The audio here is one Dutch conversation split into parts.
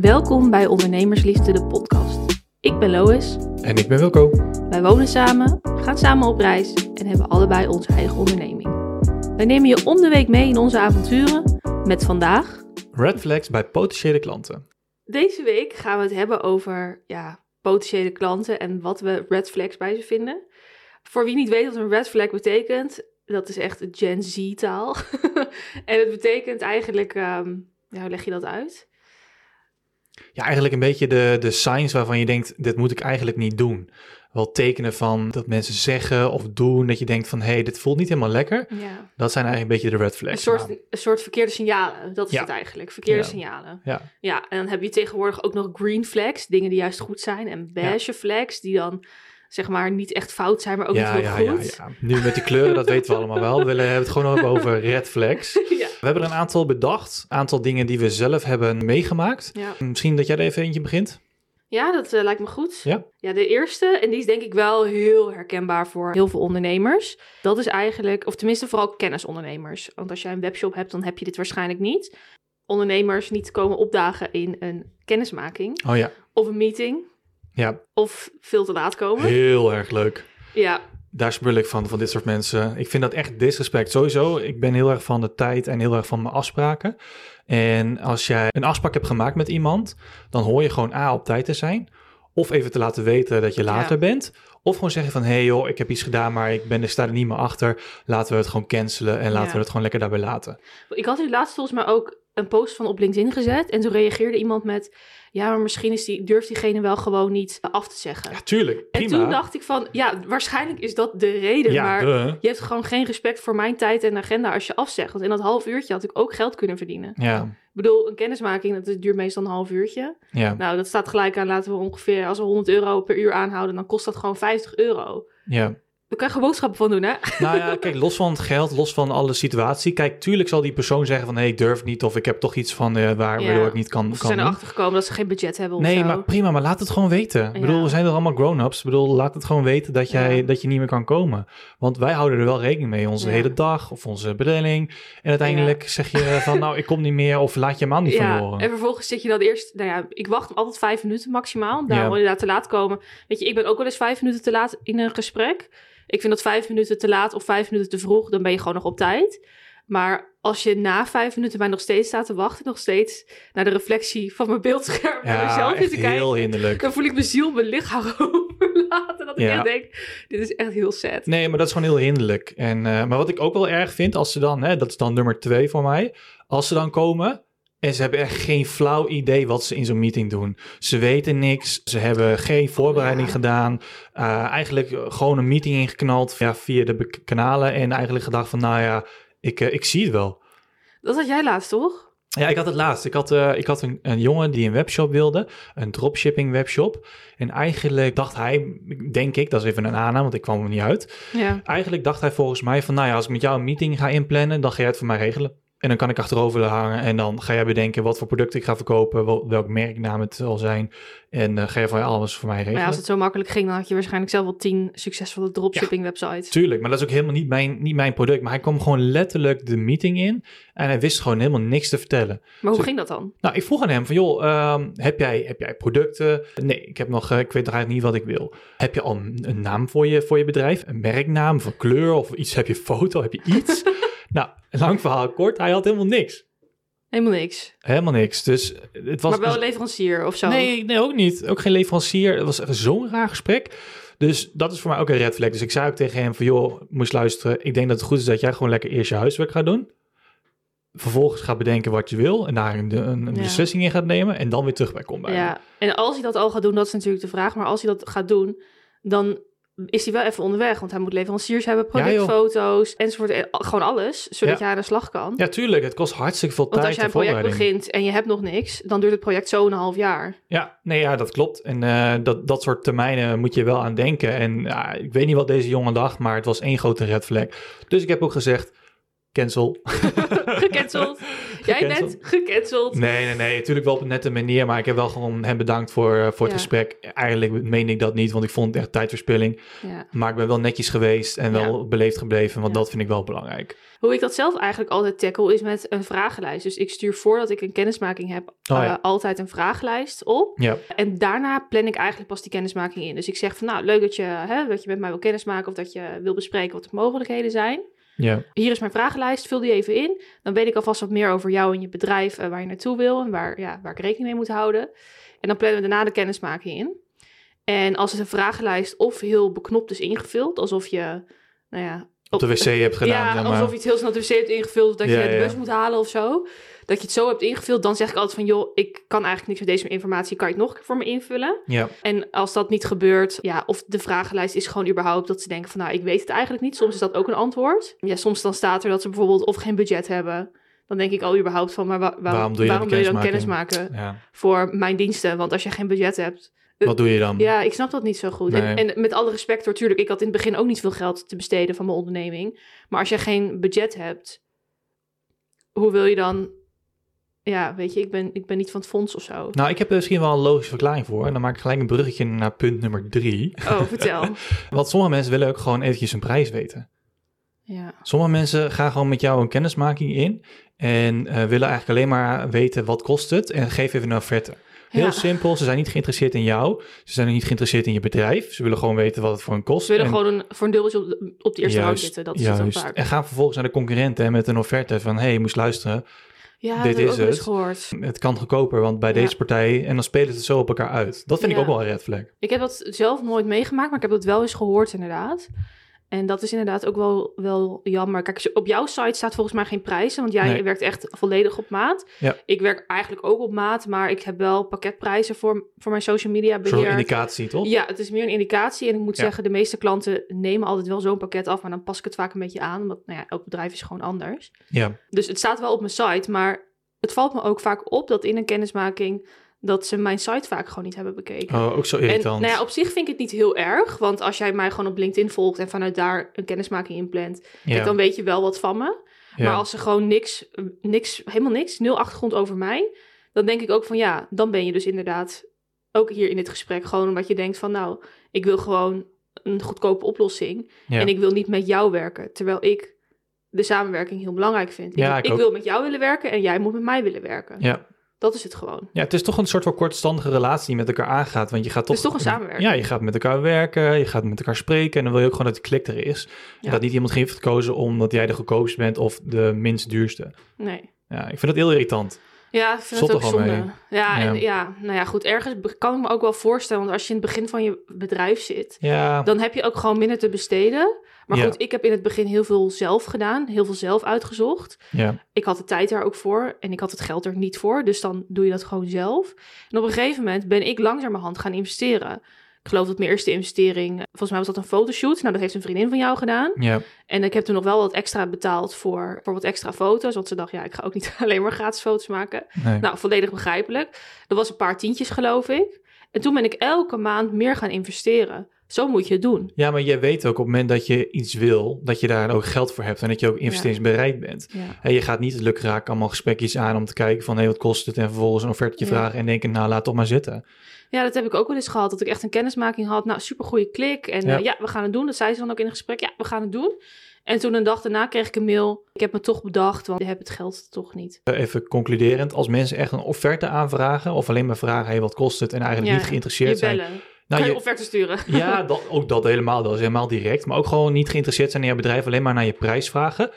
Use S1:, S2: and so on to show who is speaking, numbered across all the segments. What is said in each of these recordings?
S1: Welkom bij Ondernemersliefde, de podcast. Ik ben Lois.
S2: En ik ben Wilco.
S1: Wij wonen samen, gaan samen op reis en hebben allebei onze eigen onderneming. Wij nemen je om de week mee in onze avonturen met vandaag...
S2: Red flags bij potentiële klanten.
S1: Deze week gaan we het hebben over ja, potentiële klanten en wat we red flags bij ze vinden. Voor wie niet weet wat een red flag betekent, dat is echt Gen Z taal. en het betekent eigenlijk, ehm, ja, hoe leg je dat uit?
S2: Ja, eigenlijk een beetje de, de signs waarvan je denkt, dit moet ik eigenlijk niet doen. Wel tekenen van dat mensen zeggen of doen, dat je denkt van, hé, hey, dit voelt niet helemaal lekker.
S1: Ja.
S2: Dat zijn eigenlijk een beetje de red flags.
S1: Een soort, een soort verkeerde signalen, dat is
S2: Ja.
S1: het eigenlijk. Verkeerde
S2: Ja.
S1: signalen.
S2: Ja,
S1: Ja, en dan heb je tegenwoordig ook nog green flags, dingen die juist goed zijn. En beige flags, die dan zeg maar niet echt fout zijn, maar ook
S2: ja,
S1: niet
S2: ja,
S1: heel
S2: ja,
S1: goed.
S2: ja. Nu met die kleuren, dat weten we allemaal wel. We willen hebben het gewoon over red flags.
S1: Ja.
S2: We hebben er een aantal bedacht, een aantal dingen die we zelf hebben meegemaakt.
S1: Ja.
S2: Misschien dat jij er even eentje begint.
S1: Ja, dat eh, lijkt me goed.
S2: Ja.
S1: Ja, de eerste, en die is denk ik wel heel herkenbaar voor heel veel ondernemers. Dat is eigenlijk, of tenminste vooral kennisondernemers. Want als jij een webshop hebt, dan heb je dit waarschijnlijk niet. Ondernemers niet komen opdagen in een kennismaking
S2: Oh ja,
S1: of een meeting.
S2: ja,
S1: Of veel te laat komen.
S2: heel erg leuk.
S1: Ja,
S2: Daar spul ik van, van dit soort mensen. Ik vind dat echt disrespect. Sowieso, ik ben heel erg van de tijd en heel erg van mijn afspraken. En als jij een afspraak hebt gemaakt met iemand, dan hoor je gewoon A, op tijd te zijn. Of even te laten weten dat je later
S1: Ja.
S2: bent. Of gewoon zeggen van, hé hey joh, ik heb iets gedaan, maar ik ben, ik sta er niet meer achter. Laten we het gewoon cancelen en laten
S1: Ja.
S2: we het gewoon lekker daarbij laten.
S1: Ik had hier laatst volgens mij ook een post van op LinkedIn gezet. En toen reageerde iemand met... Ja, maar misschien is die, durft diegene wel gewoon niet af te zeggen.
S2: Ja, tuurlijk,
S1: en toen dacht ik van... Ja, waarschijnlijk is dat de reden.
S2: ja,
S1: maar je hebt gewoon geen respect voor mijn tijd en agenda als je afzegt. Want in dat half uurtje had ik ook geld kunnen verdienen.
S2: Ja,
S1: Ik bedoel, een kennismaking, dat duurt meestal een half uurtje.
S2: ja,
S1: Nou, dat staat gelijk aan, laten we ongeveer... Als we 100 euro per uur aanhouden, dan kost dat gewoon 50 euro.
S2: ja.
S1: Kan je gewoon boodschappen van doen, hè?
S2: Nou ja, kijk, los van het geld, los van alle situatie. Kijk, tuurlijk zal die persoon zeggen van... hé, ik durf niet of ik heb toch iets van eh, waar,
S1: Ja.
S2: waardoor ik niet kan,
S1: Of ze
S2: kan
S1: zijn erachter gekomen dat ze geen budget hebben of
S2: Nee,
S1: zo.
S2: maar prima, maar laat het gewoon weten. Ik bedoel, we zijn er allemaal grown-ups. Ik bedoel, laat het gewoon weten dat, jij,
S1: Ja.
S2: dat je niet meer kan komen. Want wij houden er wel rekening mee, onze hele dag of onze bedeling. En uiteindelijk zeg je van, nou, ik kom niet meer of laat je hem aan niet horen.
S1: en vervolgens zit je dan eerst... Nou ja, ik wacht altijd vijf minuten maximaal. Daarom inderdaad te laat komen. Weet je, ik ben ook wel eens vijf minuten te laat in een gesprek. Ik vind dat vijf minuten te laat of vijf minuten te vroeg, dan ben je gewoon nog op tijd. Maar als je na vijf minuten mij nog steeds staat te wachten, nog steeds naar de reflectie van mijn beeldscherm naar
S2: Ja,
S1: mezelf te kijken,
S2: heel hinderlijk.
S1: dan voel ik mijn ziel mijn lichaam overlaten. Dat ik
S2: Ja.
S1: echt denk, dit is echt heel sad.
S2: Nee, maar dat is gewoon heel hinderlijk. En, eh, maar wat ik ook wel erg vind, als ze dan, hè, dat is dan nummer twee voor mij, als ze dan komen en ze hebben echt geen flauw idee wat ze in zo'n meeting doen. Ze weten niks, ze hebben geen voorbereiding gedaan, eh, eigenlijk gewoon een meeting ingeknald ja, via de kanalen en eigenlijk gedacht van, nou ja, ik, eh, ik zie het wel.
S1: Dat had jij laatst, toch?
S2: Ja, ik had het laatst. Ik had, eh, ik had een, een jongen die een webshop wilde, een dropshipping webshop. En eigenlijk dacht hij, denk ik, dat is even een aanname, want ik kwam er niet uit.
S1: Ja.
S2: Eigenlijk dacht hij volgens mij van, nou ja, als ik met jou een meeting ga inplannen, dan ga jij het voor mij regelen. En dan kan ik achterover hangen en dan ga jij bedenken wat voor product ik ga verkopen, wel- welk merknaam het zal zijn. En eh, ga je van alles voor mij regelen.
S1: Maar ja, als het zo makkelijk ging, dan had je waarschijnlijk zelf wel tien succesvolle dropshipping websites.
S2: Tuurlijk, maar dat is ook helemaal niet mijn, niet mijn product. Maar hij kwam gewoon letterlijk de meeting in en hij wist gewoon helemaal niks te vertellen.
S1: Maar hoe ging dat dan?
S2: Nou, ik vroeg aan hem van, joh, ehm, heb, jij, heb jij producten? Nee, ik heb nog, eh, ik weet eigenlijk niet wat ik wil. Heb je al een, een naam voor je, voor je bedrijf? Een merknaam, voor kleur of iets? Heb je foto? Heb je iets? nou, lang verhaal kort, hij had helemaal niks.
S1: Helemaal niks.
S2: Helemaal niks. Dus het was...
S1: maar wel een leverancier of zo.
S2: Nee, nee, ook niet. Ook geen leverancier. Het was echt zo'n raar gesprek. Dus dat is voor mij ook een red flag. Dus ik zei ook tegen hem van, joh, moest luisteren. Ik denk dat het goed is dat jij gewoon lekker eerst je huiswerk gaat doen. Vervolgens gaat bedenken wat je wil. En daar een, een, een
S1: Ja.
S2: beslissing in gaat nemen. En dan weer terug bij komt bij.
S1: Ja, en als hij dat al gaat doen, dat is natuurlijk de vraag. Maar als hij dat gaat doen, dan is hij wel even onderweg. Want hij moet leveranciers hebben, productfoto's, enzovoort. En gewoon alles, zodat
S2: Ja.
S1: je aan de slag kan.
S2: Ja, tuurlijk. Het kost hartstikke veel
S1: Want
S2: tijd
S1: als jij
S2: en
S1: een project begint en je hebt nog niks, dan duurt het project zo een half jaar.
S2: Ja, nee, ja, dat klopt. En eh, dat, dat soort termijnen moet je wel aan denken. En ik weet niet wat deze jongen dacht, maar het was één grote red flag. Dus ik heb ook gezegd, cancel.
S1: gecanceld. Jij bent gecanceld.
S2: Nee, nee, nee. Natuurlijk wel op een nette manier. Maar ik heb wel gewoon hem bedankt voor, eh, voor het
S1: Ja.
S2: gesprek. Eigenlijk meen ik dat niet, want ik vond het echt tijdverspilling.
S1: Ja.
S2: Maar ik ben wel netjes geweest en wel
S1: Ja.
S2: beleefd gebleven. Want
S1: Ja.
S2: dat vind ik wel belangrijk.
S1: Hoe ik dat zelf eigenlijk altijd tackle is met een vragenlijst. Dus ik stuur voordat ik een kennismaking heb
S2: Oh
S1: eh, altijd een vragenlijst op.
S2: Ja,
S1: En daarna plan ik eigenlijk pas die kennismaking in. Dus ik zeg van nou leuk dat je, hè, dat je met mij wil kennismaken of dat je wil bespreken wat de mogelijkheden zijn.
S2: Ja,
S1: Hier is mijn vragenlijst, vul die even in. Dan weet ik alvast wat meer over jou en je bedrijf, eh, waar je naartoe wil en waar, ja, waar ik rekening mee moet houden. En dan plannen we daarna de kennismaking in. En als het een vragenlijst of heel beknopt is ingevuld, alsof je, nou ja...
S2: op de wc hebt gedaan.
S1: Ja,
S2: maar.
S1: alsof je het heel snel de wc hebt ingevuld, of dat
S2: Ja,
S1: je de
S2: ja.
S1: bus moet halen of zo. Dat je het zo hebt ingevuld, dan zeg ik altijd van... joh, ik kan eigenlijk niks met deze informatie, kan je het nog een keer voor me invullen?
S2: Ja,
S1: En als dat niet gebeurt, ja, of de vragenlijst is gewoon überhaupt dat ze denken van, nou, ik weet het eigenlijk niet. Soms is dat ook een antwoord. Ja, soms dan staat er dat ze bijvoorbeeld of geen budget hebben. Dan denk ik al überhaupt van, maar wa- waarom,
S2: Waarom doe je dan
S1: wil je dan
S2: kennismaking?
S1: kennis maken
S2: ja.
S1: voor mijn diensten? Want als je geen budget hebt,
S2: Wat doe je dan?
S1: ja, ik snap dat niet zo goed. En,
S2: Nee.
S1: en met alle respect hoor, tuurlijk, ik had in het begin ook niet veel geld te besteden van mijn onderneming. Maar als je geen budget hebt, hoe wil je dan, ja, weet je, ik ben, ik ben niet van het fonds of zo.
S2: Nou, ik heb er misschien wel een logische verklaring voor. En dan maak ik gelijk een bruggetje naar punt nummer drie.
S1: Oh, vertel.
S2: Want sommige mensen willen ook gewoon eventjes een prijs weten.
S1: Ja,
S2: Sommige mensen gaan gewoon met jou een kennismaking in en eh, willen eigenlijk alleen maar weten wat kost het en geef even een offerte. Heel
S1: Ja.
S2: simpel, ze zijn niet geïnteresseerd in jou, ze zijn ook niet geïnteresseerd in je bedrijf, ze willen gewoon weten wat het voor een kost.
S1: Ze willen
S2: En-
S1: gewoon een, voor een dubbeltje op de, op de eerste rang zitten. Dat is het vaak.
S2: En gaan vervolgens naar de concurrenten met een offerte van, hé, hey, je moest luisteren,
S1: Ja,
S2: dit is
S1: ook wel eens
S2: het.
S1: gehoord.
S2: het kan goedkoper, want bij
S1: Ja.
S2: deze partij, en dan spelen ze zo op elkaar uit. Dat vind ik ook wel een red flag.
S1: Ik heb dat zelf nooit meegemaakt, maar ik heb dat wel eens gehoord inderdaad. En dat is inderdaad ook wel, wel jammer. Kijk, op jouw site staat volgens mij geen prijzen, want jij
S2: Nee.
S1: werkt echt volledig op maat.
S2: Ja.
S1: Ik werk eigenlijk ook op maat, maar ik heb wel pakketprijzen voor, voor mijn social media
S2: Zo'n
S1: beheer.
S2: indicatie, toch?
S1: Ja, het is meer een indicatie. En ik moet
S2: Ja.
S1: zeggen, de meeste klanten nemen altijd wel zo'n pakket af, maar dan pas ik het vaak een beetje aan. Want nou ja, elk bedrijf is gewoon anders.
S2: Ja.
S1: Dus het staat wel op mijn site, maar het valt me ook vaak op dat in een kennismaking dat ze mijn site vaak gewoon niet hebben bekeken.
S2: Oh, ook zo
S1: en
S2: irritant.
S1: nou ja, op zich vind ik het niet heel erg, want als jij mij gewoon op LinkedIn volgt en vanuit daar een kennismaking inplant,
S2: ja.
S1: kijk, dan weet je wel wat van me.
S2: ja.
S1: Maar als ze gewoon niks, niks, helemaal niks, nul achtergrond over mij, dan denk ik ook van ja, dan ben je dus inderdaad ook hier in dit gesprek gewoon omdat je denkt van nou, ik wil gewoon een goedkope oplossing en ik wil niet met jou werken, terwijl ik de samenwerking heel belangrijk vind.
S2: Ja,
S1: ik
S2: ik
S1: wil met jou willen werken en jij moet met mij willen werken.
S2: ja.
S1: Dat is het gewoon.
S2: Ja, het is toch een soort van kortstandige relatie die met elkaar aangaat. Want je gaat toch...
S1: Het is toch een samenwerking.
S2: Ja, je gaat met elkaar werken, je gaat met elkaar spreken. En dan wil je ook gewoon dat de klik er is. En
S1: Ja.
S2: dat niet iemand heeft gekozen omdat jij de goedkoopste bent of de minst duurste.
S1: Nee.
S2: Ja, ik vind dat heel irritant.
S1: Ja, ik vind
S2: Zot
S1: het ook zonde. Ja, en,
S2: Ja.
S1: nou ja, goed. Ergens kan ik me ook wel voorstellen, want als je in het begin van je bedrijf zit,
S2: Ja,
S1: dan heb je ook gewoon minder te besteden. Maar
S2: Ja.
S1: goed, ik heb in het begin heel veel zelf gedaan, heel veel zelf uitgezocht.
S2: ja,
S1: Ik had de tijd daar ook voor en ik had het geld er niet voor, dus dan doe je dat gewoon zelf. En op een gegeven moment ben ik langzamerhand gaan investeren. Geloof dat mijn eerste investering, volgens mij was dat een fotoshoot. Nou, dat heeft een vriendin van jou gedaan.
S2: ja,
S1: En ik heb toen nog wel wat extra betaald voor, voor wat extra foto's. Want ze dacht, ja, ik ga ook niet alleen maar gratis foto's maken.
S2: nee.
S1: Nou, volledig begrijpelijk. Dat was een paar tientjes, geloof ik. En toen ben ik elke maand meer gaan investeren. Zo moet je het doen.
S2: ja, maar jij weet ook op het moment dat je iets wil, dat je daar ook geld voor hebt en dat je ook investeringsbereid bent.
S1: Ja.
S2: En je gaat niet het lukraak allemaal gesprekjes aan om te kijken van hé, wat kost het? En vervolgens een offertje
S1: Ja.
S2: vragen en denken, nou, laat toch maar zitten.
S1: Ja, dat heb ik ook wel eens gehad. Dat ik echt een kennismaking had. Nou, supergoeie klik. En
S2: Ja.
S1: ja. ja, we gaan het doen. Dat zei ze dan ook in een gesprek. Ja, we gaan het doen. En toen een dag daarna kreeg ik een mail. Ik heb me toch bedacht, want ik heb het geld toch niet.
S2: Even concluderend, als mensen echt een offerte aanvragen of alleen maar vragen, hé, wat kost het? En eigenlijk
S1: Ja,
S2: niet geïnteresseerd
S1: Je
S2: zijn. Nou,
S1: kan je
S2: je-
S1: offerte sturen.
S2: Ja, dat, ook dat helemaal. Dat is helemaal direct. Maar ook gewoon niet geïnteresseerd zijn in je bedrijf. Alleen maar naar je prijs vragen.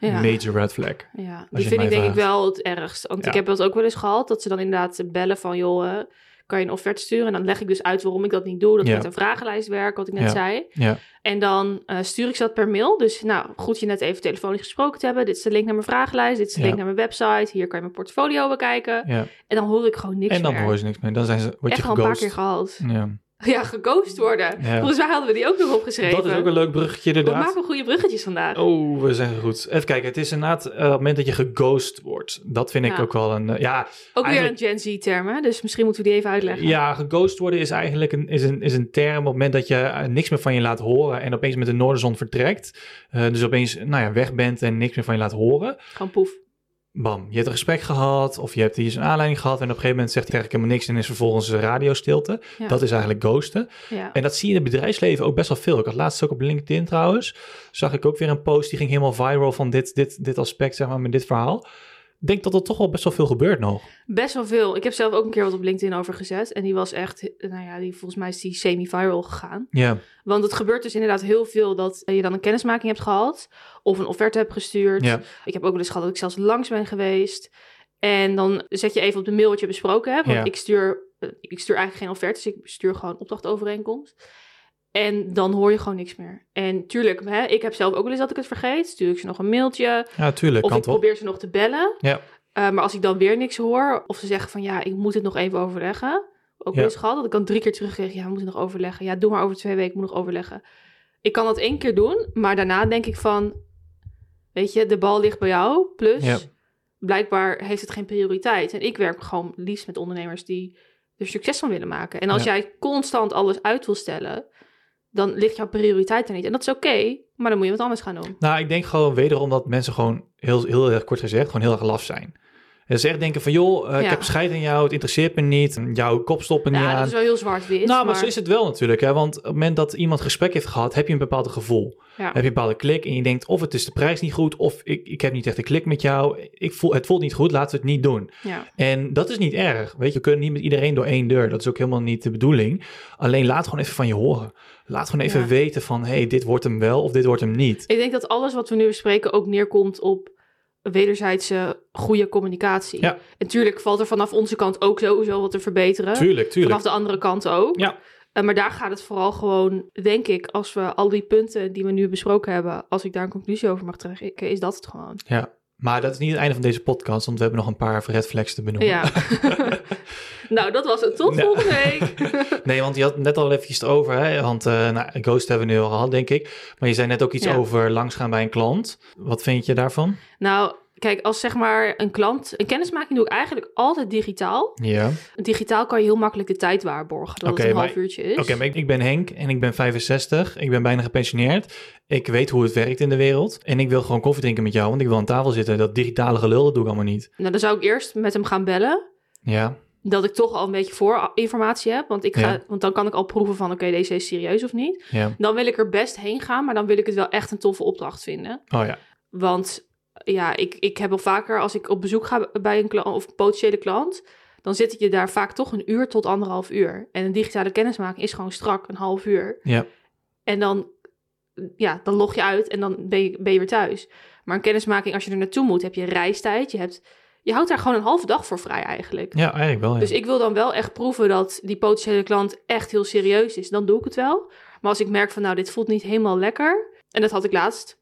S1: Ja.
S2: Major red flag.
S1: Ja,
S2: je
S1: die vind ik denk ik wel het ergst. Want
S2: Ja.
S1: ik heb dat ook wel eens gehad, dat ze dan inderdaad bellen van, joh, eh, kan je een offerte sturen? En dan leg ik dus uit waarom ik dat niet doe. Dat
S2: Ja.
S1: met een vragenlijst werk, wat ik net zei.
S2: Ja,
S1: En dan eh, stuur ik ze dat per mail. Dus nou, goed je net even telefonisch gesproken te hebben. Dit is de link naar mijn vragenlijst. Dit is de link naar mijn website. Hier kan je mijn portfolio bekijken.
S2: ja.
S1: En dan hoor ik gewoon niks
S2: En dan
S1: meer.
S2: hoor je niks meer. Dan zijn ze, word
S1: Echt
S2: je
S1: al een paar keer gehad.
S2: Ja.
S1: Ja, geghost worden.
S2: Ja.
S1: Volgens mij hadden we die ook nog opgeschreven.
S2: Dat is ook een leuk bruggetje
S1: We
S2: inderdaad.
S1: maken goede bruggetjes vandaag.
S2: Oh, we zijn goed. Even kijken, het is inderdaad eh, op het moment dat je geghost wordt. Dat vind ik
S1: Ja.
S2: ook wel een... eh, ja,
S1: ook weer een Gen Z-term, hè? Dus misschien moeten we die even uitleggen.
S2: ja, geghost worden is eigenlijk een, is een, is een term op het moment dat je eh, niks meer van je laat horen en opeens met de noorderzon vertrekt. Eh, dus opeens nou ja, weg bent en niks meer van je laat horen.
S1: Gewoon poef.
S2: Bam, je hebt een gesprek gehad of je hebt hier een aanleiding gehad en op een gegeven moment zegt hij eigenlijk helemaal niks en is vervolgens radiostilte.
S1: Ja.
S2: Dat is eigenlijk ghosten.
S1: ja.
S2: En dat zie je in het bedrijfsleven ook best wel veel. Ik had laatst ook op LinkedIn trouwens, zag ik ook weer een post die ging helemaal viral van dit, dit, dit aspect, zeg maar, met dit verhaal. Ik denk dat er toch wel best wel veel gebeurt nog.
S1: Best wel veel. Ik heb zelf ook een keer wat op LinkedIn over gezet. En die was echt, nou ja, die, volgens mij is die semi-viral gegaan.
S2: Ja,
S1: Want het gebeurt dus inderdaad heel veel dat je dan een kennismaking hebt gehad. Of een offerte hebt gestuurd.
S2: ja,
S1: Ik heb ook wel eens gehad dat ik zelfs langs ben geweest. En dan zet je even op de mail wat je besproken hebt. Want
S2: Ja.
S1: ik, stuur, eh, ik stuur eigenlijk geen offertes. Ik stuur gewoon opdrachtovereenkomst. En dan hoor je gewoon niks meer. En tuurlijk, hè, ik heb zelf ook wel eens dat ik het vergeet. Stuur ik ze nog een mailtje.
S2: ja, tuurlijk,
S1: Of ik probeer ze nog te bellen.
S2: Ja.
S1: Eh, maar als ik dan weer niks hoor, of ze zeggen van ja, ik moet het nog even overleggen. Ook
S2: Ja.
S1: wel eens gehad dat ik dan drie keer terugkreeg. Ja, we moeten nog overleggen. Ja, doe maar over twee weken, ik moet nog overleggen. Ik kan dat één keer doen, maar daarna denk ik van, weet je, de bal ligt bij jou. Plus,
S2: Ja.
S1: blijkbaar heeft het geen prioriteit. En ik werk gewoon liefst met ondernemers die er succes van willen maken. En als
S2: Ja.
S1: jij constant alles uit wil stellen, dan ligt jouw prioriteit er niet. En dat is oké, maar dan moet je wat anders gaan doen.
S2: Nou, ik denk gewoon wederom dat mensen gewoon heel, heel erg kort gezegd gewoon heel erg laf zijn. En ze echt denken van, joh, eh, ik
S1: Ja.
S2: heb scheid aan jou, het interesseert me niet, jouw kop stoppen niet
S1: Ja,
S2: aan.
S1: dat is wel heel zwart-wit.
S2: Nou, maar zo is het wel natuurlijk. Hè? Want op het moment dat iemand gesprek heeft gehad, heb je een bepaald gevoel.
S1: Ja.
S2: Heb je een bepaalde klik en je denkt of het is de prijs niet goed, of ik, ik heb niet echt een klik met jou. Ik voel, het voelt niet goed, laten we het niet doen.
S1: Ja.
S2: En dat is niet erg. Weet je, we kunnen niet met iedereen door één deur. Dat is ook helemaal niet de bedoeling. Alleen laat gewoon even van je horen. Laat gewoon even
S1: Ja.
S2: weten van, hé, hey, dit wordt hem wel of dit wordt hem niet.
S1: Ik denk dat alles wat we nu bespreken ook neerkomt op wederzijdse goede communicatie.
S2: Ja.
S1: En natuurlijk valt er vanaf onze kant ook sowieso wat te verbeteren.
S2: Tuurlijk, tuurlijk.
S1: Vanaf de andere kant ook.
S2: Ja.
S1: Eh, maar daar gaat het vooral gewoon, denk ik, als we al die punten die we nu besproken hebben, als ik daar een conclusie over mag trekken, is dat het gewoon.
S2: Ja. Maar dat is niet het einde van deze podcast, want we hebben nog een paar red flags te benoemen.
S1: Ja. nou, dat was het. Tot
S2: Ja.
S1: volgende week.
S2: Nee, want je had net al eventjes erover, hè? want eh nou, Ghost hebben we nu al gehad, denk ik. Maar je zei net ook iets
S1: Ja.
S2: over langsgaan bij een klant. Wat vind je daarvan?
S1: nou, kijk, als zeg maar een klant, een kennismaking doe ik eigenlijk altijd digitaal.
S2: Ja.
S1: Digitaal kan je heel makkelijk de tijd waarborgen, dat het een
S2: maar-
S1: half uurtje is.
S2: Oké, maar ik, ik ben Henk en ik ben 65. Ik ben bijna gepensioneerd. Ik weet hoe het werkt in de wereld. En ik wil gewoon koffie drinken met jou, want ik wil aan tafel zitten. Dat digitale gelul, dat doe ik allemaal niet.
S1: Nou, dan zou ik eerst met hem gaan bellen.
S2: Ja,
S1: Dat ik toch al een beetje voorinformatie heb. Want, ik ga,
S2: Ja.
S1: want dan kan ik al proeven van, oké, deze is serieus of niet.
S2: ja.
S1: Dan wil ik er best heen gaan, maar dan wil ik het wel echt een toffe opdracht vinden.
S2: Oh ja.
S1: Want ja, ik, ik heb al vaker, als ik op bezoek ga bij een klant of een potentiële klant, dan zit je daar vaak toch een uur tot anderhalf uur. En een digitale kennismaking is gewoon strak een half uur.
S2: Ja.
S1: En dan, ja, dan log je uit en dan ben je, ben je weer thuis. Maar een kennismaking, als je er naartoe moet, heb je reistijd. Je, hebt, je houdt daar gewoon een halve dag voor vrij eigenlijk.
S2: Ja, eigenlijk wel. Ja.
S1: Dus ik wil dan wel echt proeven dat die potentiële klant echt heel serieus is. Dan doe ik het wel. Maar als ik merk van, nou, dit voelt niet helemaal lekker. En dat had ik laatst.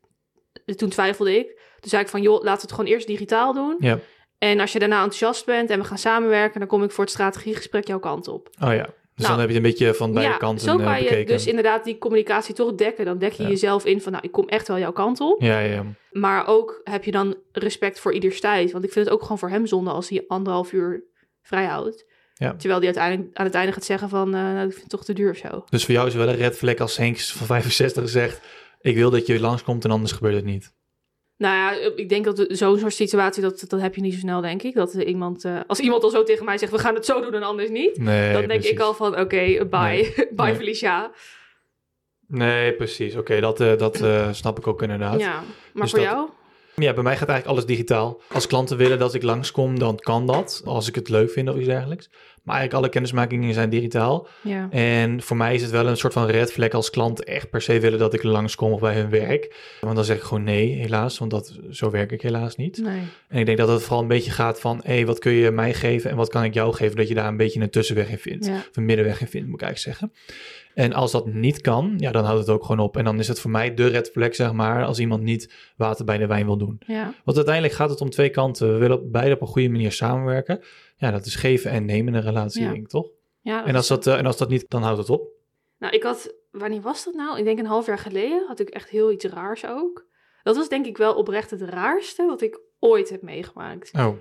S1: Toen twijfelde ik. Toen zei ik van, joh, laten we het gewoon eerst digitaal doen.
S2: Ja.
S1: En als je daarna enthousiast bent en we gaan samenwerken... dan kom ik voor het strategiegesprek jouw kant op.
S2: Oh ja. Dus
S1: Nou,
S2: dan heb je een beetje van beide
S1: ja,
S2: kanten
S1: zo
S2: eh,
S1: kan je
S2: bekeken.
S1: dus inderdaad die communicatie toch dekken. Dan dek je
S2: Ja.
S1: jezelf in van, nou, ik kom echt wel jouw kant op.
S2: Ja, ja.
S1: Maar ook heb je dan respect voor ieders tijd. Want ik vind het ook gewoon voor hem zonde als hij anderhalf uur vrijhoudt.
S2: Ja.
S1: Terwijl hij uiteindelijk aan het einde gaat zeggen van, eh, nou, ik vind het toch te duur of zo.
S2: Dus voor jou is wel een red flag als Henk van 65 zegt... ik wil dat je langskomt en anders gebeurt het niet.
S1: Nou ja, ik denk dat zo'n soort situatie, dat, dat heb je niet zo snel, denk ik. Dat iemand, eh, als iemand al zo tegen mij zegt, we gaan het zo doen en anders niet.
S2: Nee,
S1: dan denk
S2: precies.
S1: ik al van, oké, bye.
S2: Nee.
S1: bye
S2: Nee.
S1: Felicia.
S2: Nee, precies. Oké, dat, eh, dat eh, snap ik ook inderdaad.
S1: Ja, maar
S2: Dus
S1: voor
S2: dat-
S1: jou?
S2: Ja, bij mij gaat eigenlijk alles digitaal. Als klanten willen dat ik langskom, dan kan dat. Als ik het leuk vind of iets dergelijks. Maar eigenlijk alle kennismakingen zijn digitaal.
S1: Ja.
S2: En voor mij is het wel een soort van red flag als klanten echt per se willen dat ik langskom of bij hun werk. Want dan zeg ik gewoon nee, helaas. Want dat, zo werk ik helaas niet.
S1: Nee.
S2: En ik denk dat het vooral een beetje gaat van... hé, hey, wat kun je mij geven en wat kan ik jou geven? Dat je daar een beetje een tussenweg in vindt.
S1: Ja.
S2: Of een middenweg in vindt, moet ik eigenlijk zeggen. En als dat niet kan, ja, dan houdt het ook gewoon op. En dan is het voor mij de red flag, zeg maar... als iemand niet water bij de wijn wil doen.
S1: Ja.
S2: Want uiteindelijk gaat het om twee kanten. We willen beide op een goede manier samenwerken. Ja, dat is geven en nemen in een relatie,
S1: Ja.
S2: denk ik, toch?
S1: Ja,
S2: En als, dat, eh, en als dat niet, dan houdt het op.
S1: Nou, ik had, wanneer was dat nou? Ik denk een half jaar geleden had ik echt heel iets raars ook. Dat was denk ik wel oprecht het raarste wat ik ooit heb meegemaakt.
S2: Oh,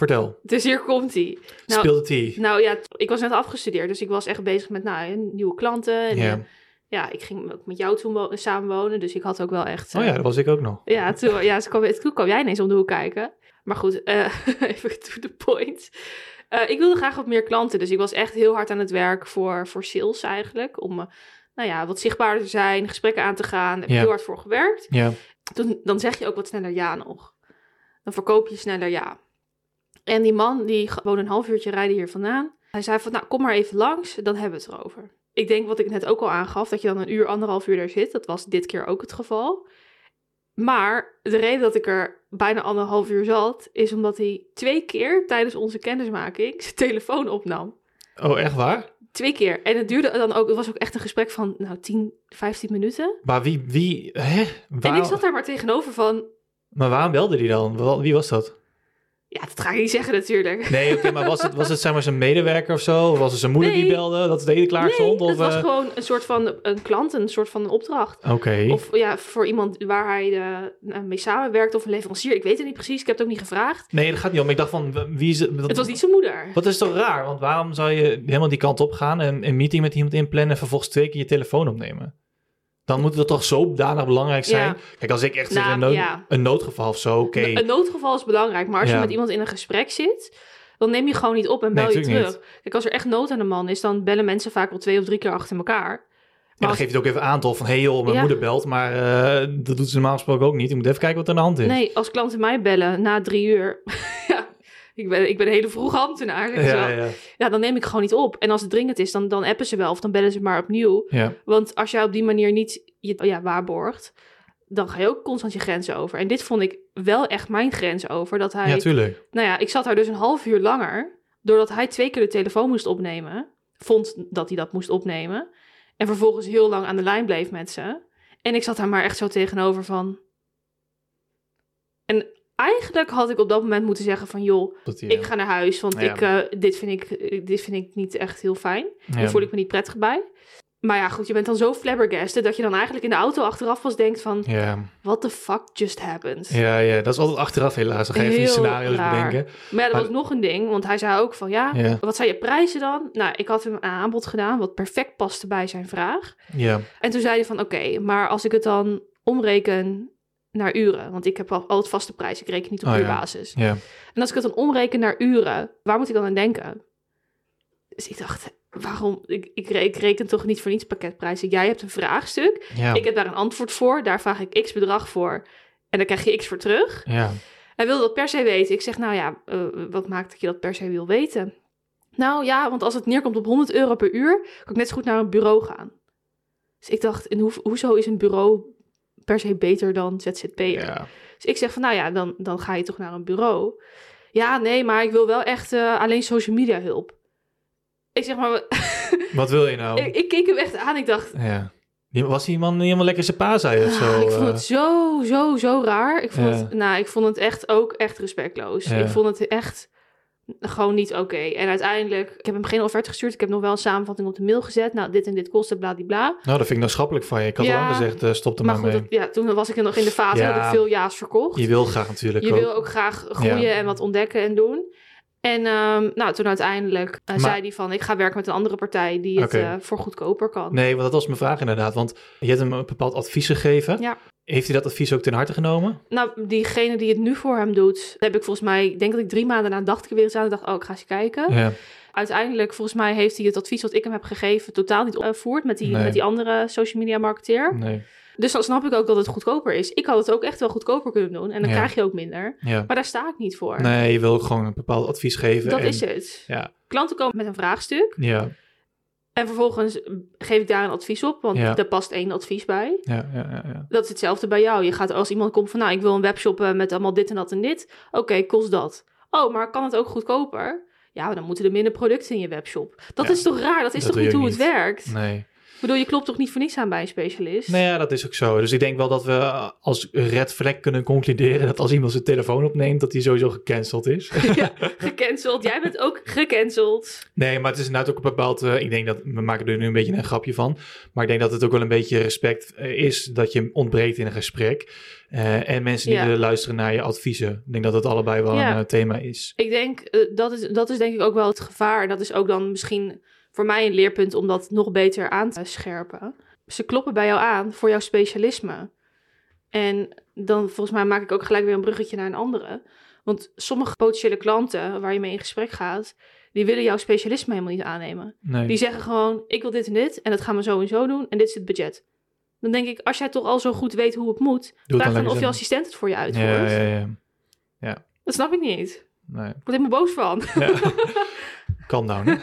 S2: vertel.
S1: Dus hier komt ie. Nou,
S2: Speel de tea.
S1: nou ja, ik was net afgestudeerd, dus ik was echt bezig met nou, nieuwe klanten. En,
S2: Ja.
S1: eh, ja, ik ging ook met jou toen wo- samenwonen, dus ik had ook wel echt...
S2: Oh
S1: eh,
S2: ja, dat was ik ook nog.
S1: Ja, toen, ja, toen, kwam, toen kwam jij ineens om de hoek kijken. Maar goed, eh, even to the point. Eh, ik wilde graag wat meer klanten, dus ik was echt heel hard aan het werk voor, voor sales eigenlijk. Om eh, nou ja, wat zichtbaarder te zijn, gesprekken aan te gaan. Daar heb ik heel hard voor gewerkt.
S2: Ja.
S1: Dan, dan zeg je ook wat sneller ja nog. Dan verkoop je sneller ja. En die man, die woonde een half uurtje rijden hier vandaan. Hij zei van, nou, kom maar even langs, dan hebben we het erover. Ik denk wat ik net ook al aangaf, dat je dan een uur, anderhalf uur daar zit. Dat was dit keer ook het geval. Maar de reden dat ik er bijna anderhalf uur zat, is omdat hij twee keer tijdens onze kennismaking zijn telefoon opnam.
S2: Oh, echt waar?
S1: Twee keer. En het duurde dan ook, het was ook echt een gesprek van nou 10, 15 minuten.
S2: Maar wie, wie, hè?
S1: En ik zat daar maar tegenover van,
S2: Maar waarom belde die dan? Wie was dat?
S1: Ja, dat ga ik niet zeggen natuurlijk.
S2: Nee, oké, maar was het, was het zeg maar zijn medewerker of zo? Of was het zijn moeder die belde, dat het eten klaar stond?
S1: Nee,
S2: Of,
S1: het was
S2: eh,
S1: gewoon een soort van een klant, een soort van een opdracht.
S2: Oké.
S1: Of ja, voor iemand waar hij eh, mee samenwerkt of een leverancier. Ik weet het niet precies, ik heb het ook niet gevraagd.
S2: Nee, dat gaat niet om. Ik dacht van, wie is het?
S1: Het was niet zijn moeder.
S2: Wat is toch raar? Want waarom zou je helemaal die kant op gaan en een meeting met iemand inplannen en vervolgens twee keer je telefoon opnemen? Dan moet het toch zo danig belangrijk zijn?
S1: Ja.
S2: Kijk, als ik echt
S1: Nou,
S2: een, nood-
S1: ja.
S2: een noodgeval of zo, oké.
S1: Een noodgeval is belangrijk, maar als je met iemand in een gesprek zit, dan neem je gewoon niet op en bel
S2: Nee,
S1: je terug. Kijk, als er echt nood aan de man is, dan bellen mensen vaak wel twee of drie keer achter elkaar.
S2: En
S1: Maar
S2: dan
S1: als-
S2: geef je het ook even aan toch van, hé hey joh, mijn
S1: Ja.
S2: moeder belt, maar eh, dat doet ze normaal gesproken ook niet. Ik moet even kijken wat er aan de hand is.
S1: nee, als klanten mij bellen na drie uur, ik ben, ik ben een hele vroege ambtenaar,
S2: Ja, ja,
S1: ja, dan neem ik gewoon niet op. En als het dringend is, dan, dan appen ze wel of dan bellen ze maar opnieuw.
S2: ja.
S1: Want als jij op die manier niet je ja, waarborgt, dan ga je ook constant je grenzen over. En dit vond ik wel echt mijn grens over. Dat hij,
S2: ja, tuurlijk.
S1: nou ja, ik zat daar dus een half uur langer, doordat hij twee keer de telefoon moest opnemen. Vond dat hij dat moest opnemen. En vervolgens heel lang aan de lijn bleef met ze. En ik zat daar maar echt zo tegenover van. En eigenlijk had ik op dat moment moeten zeggen van joh,
S2: die,
S1: ik ga naar huis, want
S2: Ja.
S1: ik, eh, dit, vind ik, dit vind ik niet echt heel fijn.
S2: ja.
S1: Daar voel ik me niet prettig bij. Maar ja, goed, je bent dan zo flabbergasted dat je dan eigenlijk in de auto achteraf pas denkt van...
S2: Ja,
S1: What the fuck just happened?
S2: ja, ja, dat is altijd achteraf helaas. Dan ga je even die scenario's
S1: raar.
S2: bedenken.
S1: Maar ja, dat
S2: Maar-
S1: was nog een ding, want hij zei ook van ja,
S2: Ja,
S1: wat zijn je prijzen dan? Nou, ik had hem een aanbod gedaan wat perfect paste bij zijn vraag.
S2: ja,
S1: En toen zei hij van oké, maar als ik het dan omreken naar uren, want ik heb al altijd vaste prijs, ik reken niet op
S2: Oh
S1: uurbasis.
S2: ja.
S1: En als ik het dan omreken naar uren, waar moet ik dan aan denken? Dus ik dacht, waarom? Ik, ik, ik reken toch niet voor niets pakketprijzen. Jij hebt een vraagstuk,
S2: ja.
S1: ik heb daar een antwoord voor, daar vraag ik x bedrag voor en daar krijg je x voor terug.
S2: ja.
S1: Hij wilde dat per se weten. Ik zeg, nou ja, eh, wat maakt dat je dat per se wil weten? Nou ja, want als het neerkomt op 100 euro per uur, kan ik net zo goed naar een bureau gaan. Dus ik dacht, en hoe, hoezo is een bureau per se beter dan ZZP'er?
S2: ja.
S1: Dus ik zeg van, nou ja, dan, dan ga je toch naar een bureau. Ja, nee, maar ik wil wel echt eh, alleen social media hulp. Ik zeg maar,
S2: Wat wil je nou?
S1: ik, ik keek hem echt aan. Ik dacht,
S2: Ja. Was die man niet helemaal lekker zijn pa zei of zo?
S1: ik vond
S2: eh?
S1: het zo, zo, zo raar. Ik vond,
S2: Ja.
S1: het, nou, ik vond het echt ook echt respectloos.
S2: Ja.
S1: Ik vond het echt gewoon niet oké. En uiteindelijk, ik heb hem geen offerte gestuurd. Ik heb nog wel een samenvatting op de mail gezet. Nou, dit en dit kost, bladibla.
S2: Nou, dat vind ik nou schappelijk van je. Ik had
S1: Ja.
S2: al lang gezegd, eh, stop er
S1: Maar
S2: maar,
S1: goed,
S2: mee.
S1: dat- ja, toen was ik er nog in de fase
S2: Ja.
S1: dat ik veel ja's verkocht.
S2: Je wil graag natuurlijk
S1: Je
S2: ook.
S1: wil ook graag groeien
S2: Ja.
S1: en wat ontdekken en doen. En ehm, nou, toen uiteindelijk eh,
S2: Maar-
S1: zei hij van... ik ga werken met een andere partij die het eh, voor goedkoper kan.
S2: Nee, want dat was mijn vraag inderdaad. Want je hebt hem een bepaald advies gegeven.
S1: Ja.
S2: Heeft hij dat advies ook ten harte genomen?
S1: Nou, diegene die het nu voor hem doet... heb ik volgens mij... denk dat ik drie maanden na dacht ik er weer eens aan... en dacht, oh, ik ga eens kijken.
S2: Ja.
S1: Uiteindelijk, volgens mij heeft hij het advies wat ik hem heb gegeven... totaal niet opgevoerd met die,
S2: Nee.
S1: met die andere social media marketeer.
S2: Nee.
S1: Dus dan snap ik ook dat het goedkoper is. Ik had het ook echt wel goedkoper kunnen doen. En dan
S2: Ja.
S1: krijg je ook minder.
S2: Ja.
S1: Maar daar sta ik niet voor.
S2: Nee, je wil ook gewoon een bepaald advies geven.
S1: dat
S2: en,
S1: is het.
S2: Ja.
S1: Klanten komen met een vraagstuk.
S2: Ja,
S1: En vervolgens geef ik daar een advies op, want
S2: Ja.
S1: er past één advies bij.
S2: ja, ja, ja, ja.
S1: Dat is hetzelfde bij jou. Je gaat als iemand komt van, nou, ik wil een webshop eh, met allemaal dit en dat en dit. Oké, kost dat. Oh, maar kan het ook goedkoper? Ja, dan moeten er minder producten in je webshop. Dat is toch raar? Dat is
S2: Dat
S1: toch niet hoe het werkt?
S2: Nee.
S1: Ik bedoel, je klopt toch niet voor niets aan bij een specialist?
S2: Nou ja, dat is ook zo. Dus ik denk wel dat we eh, als red flag kunnen concluderen dat als iemand zijn telefoon opneemt, dat hij sowieso gecanceld is.
S1: ja, gecanceld. Jij bent ook gecanceld.
S2: Nee, maar het is inderdaad ook een bepaald... eh, ik denk dat, we maken er nu een beetje een grapje van. Maar ik denk dat het ook wel een beetje respect eh, is dat je ontbreekt in een gesprek. En mensen die
S1: Ja.
S2: luisteren naar je adviezen. Ik denk dat het allebei wel
S1: Ja.
S2: een thema is.
S1: Ik denk, dat, is, dat is denk ik ook wel het gevaar. En dat is ook dan misschien voor mij een leerpunt om dat nog beter aan te scherpen. Ze kloppen bij jou aan voor jouw specialisme. En dan volgens mij maak ik ook gelijk weer een bruggetje naar een andere. Want sommige potentiële klanten waar je mee in gesprek gaat, die willen jouw specialisme helemaal niet aannemen.
S2: Nee.
S1: Die zeggen gewoon, ik wil dit en dit en dat gaan we zo en zo doen en dit is het budget. Dan denk ik, als jij toch al zo goed weet hoe het moet,
S2: Doe
S1: vraag
S2: dan
S1: of je assistent het voor je uitvoert.
S2: Ja, ja, ja.
S1: Dat snap ik niet.
S2: Nee.
S1: Ik word helemaal boos van.
S2: Ja. Calm down.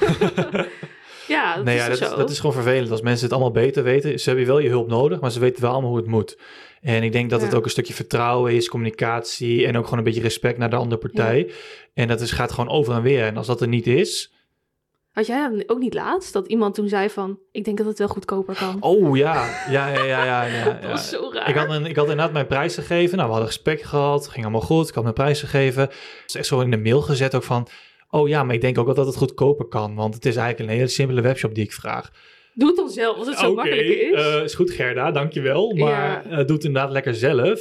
S1: Ja, dat
S2: nee,
S1: is
S2: ja, dat,
S1: zo.
S2: dat is gewoon vervelend. Als mensen het allemaal beter weten, ze hebben wel je hulp nodig, maar ze weten wel allemaal hoe het moet. En ik denk dat het ook een stukje vertrouwen is, communicatie en ook gewoon een beetje respect naar de andere partij. En dat is, gaat gewoon over en weer. En als dat er niet is,
S1: Had jij ook niet laatst dat iemand toen zei van... ik denk dat het wel goedkoper kan?
S2: oh ja, ja, ja, ja, ja. ja,
S1: dat was zo raar.
S2: Ik had, een, ik had inderdaad mijn prijs gegeven. Nou, we hadden gesprek gehad. ging allemaal goed. Ik had mijn prijs gegeven. Het is echt zo in de mail gezet ook van... Oh ja, maar ik denk ook wel dat het goedkoper kan. Want het is eigenlijk een hele simpele webshop die ik vraag.
S1: Doe het dan zelf, als het zo makkelijk is.
S2: eh, is goed Gerda, dankjewel. Maar
S1: Ja.
S2: eh, doe het inderdaad lekker zelf.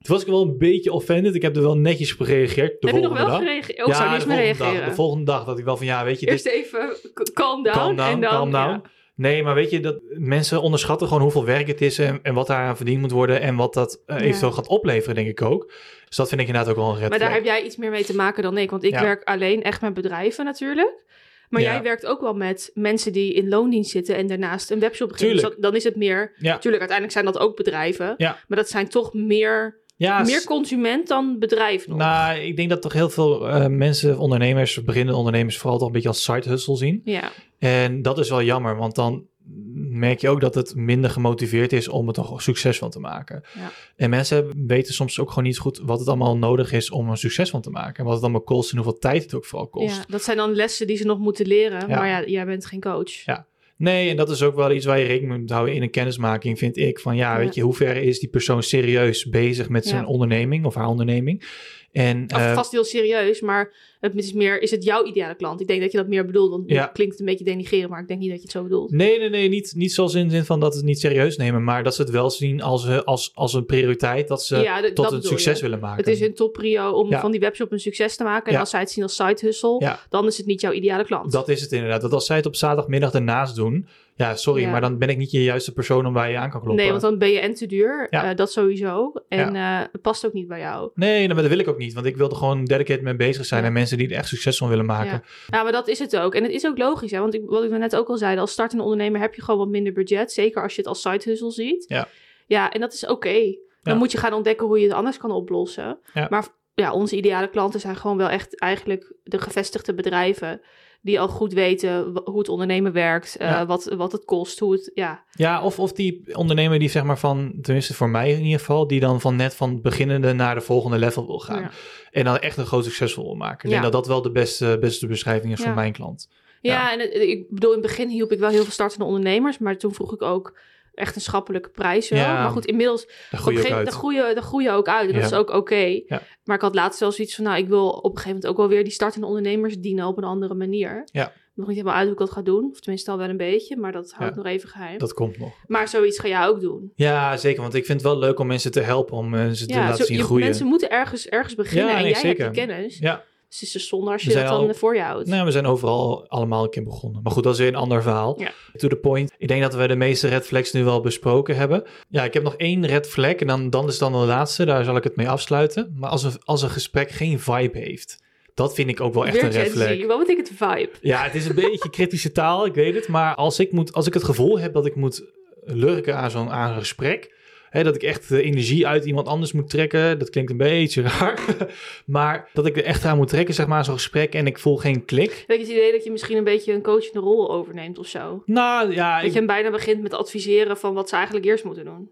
S2: Toen was ik wel een beetje offended. Ik heb er wel netjes op gereageerd de
S1: Heb je nog
S2: volgende
S1: wel
S2: dag.
S1: gereageerd? Oh, ik zou
S2: ja,
S1: niet meer
S2: volgende, dag,
S1: reageren.
S2: de volgende dag dat ik wel van ja, weet je, dit,
S1: Eerst even calm down,
S2: calm down,
S1: en dan...
S2: calm down.
S1: ja.
S2: Nee, maar weet je, dat mensen onderschatten gewoon hoeveel werk het is en, en wat daaraan verdiend moet worden en wat dat
S1: Ja.
S2: eventueel gaat opleveren, denk ik ook. Dus dat vind ik inderdaad ook wel een red
S1: Maar daar heb jij iets meer mee te maken dan ik. Want ik
S2: Ja.
S1: werk alleen echt met bedrijven natuurlijk. Maar
S2: Ja.
S1: jij werkt ook wel met mensen die in loondienst zitten... en daarnaast een webshop beginnen. Dus dat- dan is het meer...
S2: Ja.
S1: Tuurlijk, uiteindelijk zijn dat ook bedrijven.
S2: Ja.
S1: Maar dat zijn toch meer,
S2: Ja,
S1: meer consument dan bedrijf nog.
S2: nou, ik denk dat toch heel veel eh, mensen, ondernemers, beginnende ondernemers, vooral toch een beetje als side hustle zien.
S1: Ja.
S2: En dat is wel jammer, want dan merk je ook dat het minder gemotiveerd is om het er gewoon succes van te maken.
S1: Ja.
S2: En mensen weten soms ook gewoon niet goed wat het allemaal nodig is om een succes van te maken. En wat het allemaal kost en hoeveel tijd het ook vooral kost.
S1: ja, dat zijn dan lessen die ze nog moeten leren.
S2: Ja.
S1: Maar ja, jij bent geen coach.
S2: Ja. Nee, en dat is ook wel iets waar je rekening moet houden in een kennismaking, vind ik. Van ja,
S1: Ja.
S2: weet je, hoe ver is die persoon serieus bezig met zijn onderneming of haar onderneming? En
S1: Of
S2: eh,
S1: vast heel serieus, maar het is meer, is het jouw ideale klant? Ik denk dat je dat meer bedoelt, want
S2: Ja.
S1: klinkt het een beetje denigreren, maar ik denk niet dat je het zo bedoelt.
S2: Nee, nee, nee, niet, niet zoals in de zin van dat ze het niet serieus nemen, maar dat ze het wel zien als, eh, als, als een prioriteit dat ze
S1: ja,
S2: tot een succes
S1: je.
S2: willen maken.
S1: Het is een top prio om
S2: Ja.
S1: van die webshop een succes te maken. En als zij het zien als side hustle, dan is het niet jouw ideale klant.
S2: Dat is het inderdaad. Dat als zij het op zaterdagmiddag ernaast doen, ja, sorry,
S1: Ja.
S2: maar dan ben ik niet je juiste persoon om waar je aan kan kloppen.
S1: nee, want dan ben je en te duur,
S2: Ja.
S1: eh, dat sowieso. En eh, het past ook niet bij jou.
S2: Nee, dat wil ik ook niet, want ik wil er gewoon dedicated mee bezig zijn en mensen die er echt succes van willen maken.
S1: Ja. Maar dat is het ook. En het is ook logisch, hè? want ik, wat ik net ook al zei, als startende ondernemer heb je gewoon wat minder budget. Zeker als je het als side hustle ziet.
S2: Ja.
S1: Ja, en dat is oké. Dan moet je gaan ontdekken hoe je het anders kan oplossen.
S2: Ja.
S1: Maar ja, onze ideale klanten zijn gewoon wel echt eigenlijk de gevestigde bedrijven. Die al goed weten hoe het ondernemen werkt, eh, wat, wat het kost, hoe het, ja.
S2: Ja, of, of die ondernemer die zeg maar van, tenminste voor mij in ieder geval, die dan van net van beginnende naar de volgende level wil gaan.
S1: Ja.
S2: En dan echt een groot succesvol wil maken. Ik denk dat dat wel de beste, beste beschrijving is voor mijn klant.
S1: Ja,
S2: Ja.
S1: en het- ik bedoel, in het begin hielp ik wel heel veel startende ondernemers, maar toen vroeg ik ook echt een schappelijke prijs wel.
S2: Ja.
S1: Maar goed, inmiddels
S2: Daar
S1: gegeven moment groeien, daar groeien ook uit. En dat is ook oké.
S2: Ja.
S1: Maar ik had laatst zelfs iets van, nou, ik wil op een gegeven moment ook wel weer die startende ondernemers dienen op een andere manier.
S2: Ja.
S1: Nog niet helemaal uit hoe ik dat ga doen. Of tenminste al wel een beetje, maar dat hou
S2: Ja.
S1: ik nog even geheim.
S2: Dat komt nog.
S1: Maar zoiets ga jij ook doen.
S2: Ja, zeker. Want ik vind het wel leuk om mensen te helpen, om eh, ze te laten
S1: zo-
S2: zien
S1: je-
S2: groeien.
S1: mensen moeten ergens, ergens beginnen en
S2: nee,
S1: jij
S2: zeker.
S1: hebt die kennis.
S2: Ja,
S1: Dus het is dus zonde als je dat dan
S2: al-
S1: voor je houdt.
S2: nou, we zijn overal allemaal een keer begonnen. Maar goed, dat is weer een ander verhaal.
S1: Ja.
S2: To the point. Ik denk dat we de meeste red flags nu wel besproken hebben. Ja, ik heb nog één red flag en dan, dan is dan de laatste. Daar zal ik het mee afsluiten. Maar als een, als een gesprek geen vibe heeft, dat vind ik ook wel echt
S1: Weer
S2: een red flag.
S1: Wat betekent vibe?
S2: Ja, het is een beetje kritische taal, ik weet het. Maar als ik, moet, als ik het gevoel heb dat ik moet lurken aan zo'n een gesprek... Hè, dat ik echt de energie uit iemand anders moet trekken. Dat klinkt een beetje raar. maar dat ik er echt aan moet trekken, zeg maar, zo'n gesprek. En ik voel geen klik.
S1: Heb je het idee dat je misschien een beetje een coachende rol overneemt of zo?
S2: Nou ja,
S1: Dat
S2: ik,
S1: je hem bijna begint met adviseren van wat ze eigenlijk eerst moeten doen.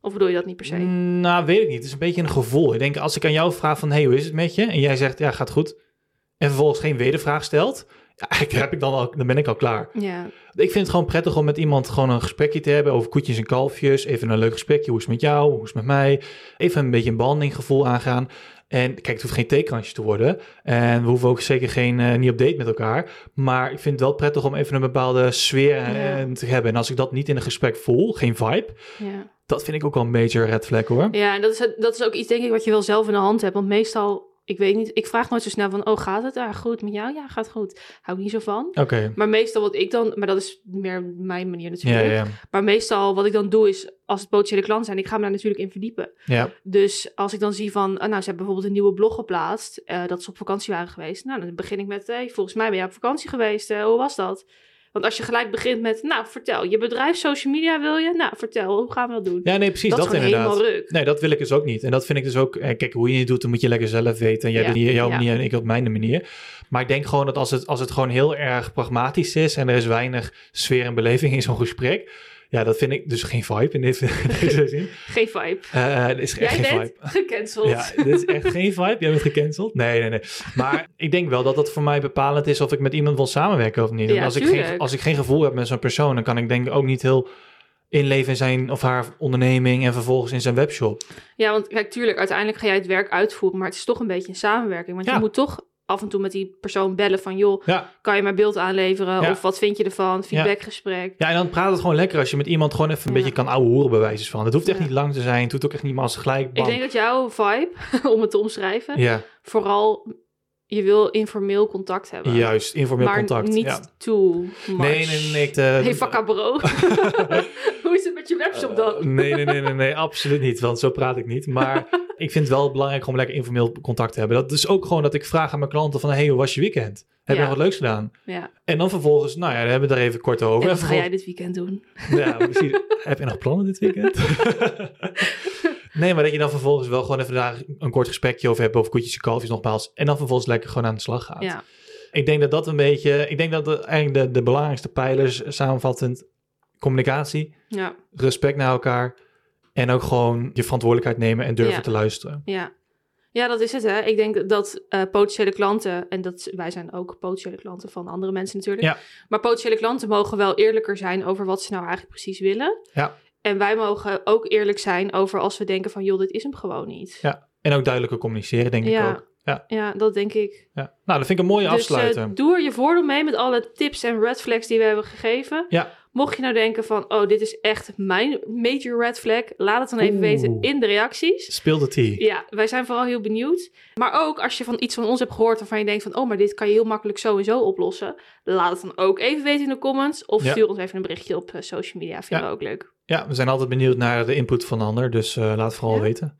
S1: Of bedoel je dat niet per se?
S2: Mm, Nou, weet ik niet. Het is een beetje een gevoel. Ik denk, als ik aan jou vraag van, hey, hoe is het met je? En jij zegt, ja, gaat goed. En vervolgens geen wedervraag stelt. Eigenlijk heb ik dan, al, dan ben ik al klaar.
S1: Ja,
S2: Ik vind het gewoon prettig om met iemand gewoon een gesprekje te hebben over koetjes en kalfjes. Even een leuk gesprekje. Hoe is het met jou? Hoe is het met mij? Even een beetje een behandelinggevoel aangaan. En kijk, het hoeft geen theekransje te worden. En we hoeven ook zeker geen, eh, niet op date met elkaar. Maar ik vind het wel prettig om even een bepaalde sfeer
S1: Ja.
S2: te hebben. En als ik dat niet in een gesprek voel, geen vibe,
S1: ja.
S2: dat vind ik ook wel een major red flag hoor.
S1: ja en dat is, dat is ook iets, denk ik, wat je wel zelf in de hand hebt. Want meestal, ik weet niet, ik vraag nooit zo snel van, oh, gaat het? Ah, goed, met jou? Ja, gaat goed. Hou ik niet zo van.
S2: Oké.
S1: Maar meestal wat ik dan, maar dat is meer mijn manier natuurlijk.
S2: ja,
S1: Maar meestal wat ik dan doe is, als het potentiële klanten zijn, ik ga me daar natuurlijk in verdiepen.
S2: ja.
S1: Dus als ik dan zie van, ah, nou, ze hebben bijvoorbeeld een nieuwe blog geplaatst, eh, dat ze op vakantie waren geweest. Nou, dan begin ik met, hey, volgens mij ben jij op vakantie geweest, eh, hoe was dat? Want als je gelijk begint met, nou, vertel, je bedrijf, social media wil je? Nou, vertel, hoe gaan we dat doen?
S2: Ja, nee, precies.
S1: dat,
S2: Dat, inderdaad.
S1: helemaal ruk.
S2: Nee, dat wil ik dus ook niet. En dat vind ik dus ook... eh, Kijk, hoe je het doet, dan moet je lekker zelf weten. En jij
S1: Ja,
S2: op jouw
S1: ja.
S2: manier en ik op mijn manier. Maar ik denk gewoon dat als het, als het gewoon heel erg pragmatisch is... en er is weinig sfeer en beleving in zo'n gesprek... Ja, dat vind ik dus geen vibe in deze, deze zin.
S1: Geen vibe.
S2: Er is echt
S1: Jij
S2: geen
S1: bent
S2: vibe.
S1: gecanceld.
S2: Ja, dit is echt geen vibe. Jij bent gecanceld? Nee, nee, nee. Maar ik denk wel dat dat voor mij bepalend is of ik met iemand wil samenwerken of niet.
S1: Ja,
S2: als, ik geen, als ik geen gevoel heb met zo'n persoon, dan kan ik denk ik ook niet heel inleven in zijn of haar onderneming en vervolgens in zijn webshop.
S1: Ja, want kijk, tuurlijk, uiteindelijk ga jij het werk uitvoeren, maar het is toch een beetje een samenwerking. Want
S2: Ja.
S1: je moet toch af en toe met die persoon bellen van, joh,
S2: Ja.
S1: kan je mijn beeld aanleveren?
S2: Ja.
S1: Of wat vind je ervan? Feedbackgesprek.
S2: ja, en dan praat het gewoon lekker als je met iemand gewoon even een
S1: Ja.
S2: beetje kan ouwe horen bij wijze van. Het hoeft echt
S1: Ja.
S2: niet lang te zijn. Het hoeft ook echt niet als gelijk.
S1: Ik denk dat jouw vibe, om het te omschrijven,
S2: Ja,
S1: vooral je wil informeel contact hebben.
S2: juist. Informeel
S1: maar
S2: contact.
S1: niet
S2: ja.
S1: too much.
S2: Nee, nee, nee. ik, eh,
S1: Hey, bro. Hoe is het met je webshop dan?
S2: Eh, nee, nee, nee, nee, nee, absoluut niet. Want zo praat ik niet. Maar ik vind het wel belangrijk om lekker informeel contact te hebben. Dat is ook gewoon dat ik vraag aan mijn klanten van... hey, hoe was je weekend? Heb je
S1: Ja.
S2: nog wat leuks gedaan?
S1: ja.
S2: En dan vervolgens, nou ja, daar hebben we er even kort over.
S1: En wat ga jij dit weekend doen?
S2: Ja, precies. Heb je nog plannen dit weekend? nee, maar dat je dan vervolgens wel gewoon even daar een kort gesprekje over hebt... over koetjes en kalfjes nogmaals. En dan vervolgens lekker gewoon aan de slag gaat.
S1: Ja.
S2: Ik denk dat dat een beetje... Ik denk dat de, eigenlijk de, de belangrijkste pijlers samenvattend... communicatie,
S1: Ja.
S2: respect naar elkaar... en ook gewoon je verantwoordelijkheid nemen en durven
S1: Ja.
S2: te luisteren.
S1: Ja. Ja, dat is het hè. Ik denk dat eh, potentiële klanten, en dat, wij zijn ook potentiële klanten van andere mensen natuurlijk.
S2: Ja.
S1: Maar potentiële klanten mogen wel eerlijker zijn over wat ze nou eigenlijk precies willen.
S2: Ja.
S1: En wij mogen ook eerlijk zijn over als we denken van, joh, dit is hem gewoon niet.
S2: Ja. En ook duidelijker communiceren, denk ik ook. Ja.
S1: Ja, dat denk ik.
S2: ja. Nou, dat vind ik een mooie
S1: Dus
S2: afsluiter.
S1: eh, doe er je voordeel mee met alle tips en red flags die we hebben gegeven.
S2: Ja.
S1: Mocht je nou denken van, oh, dit is echt mijn major red flag, laat het dan even
S2: Oeh.
S1: weten in de reacties.
S2: Speel de tea.
S1: Ja, wij zijn vooral heel benieuwd. Maar ook als je van iets van ons hebt gehoord waarvan je denkt van... oh, maar dit kan je heel makkelijk zo en zo oplossen. Laat het dan ook even weten in de comments. Of
S2: Ja.
S1: stuur ons even een berichtje op eh, social media. Vinden
S2: Ja.
S1: we ook leuk.
S2: Ja, we zijn altijd benieuwd naar de input van de ander, dus eh, laat het vooral
S1: Ja.
S2: weten.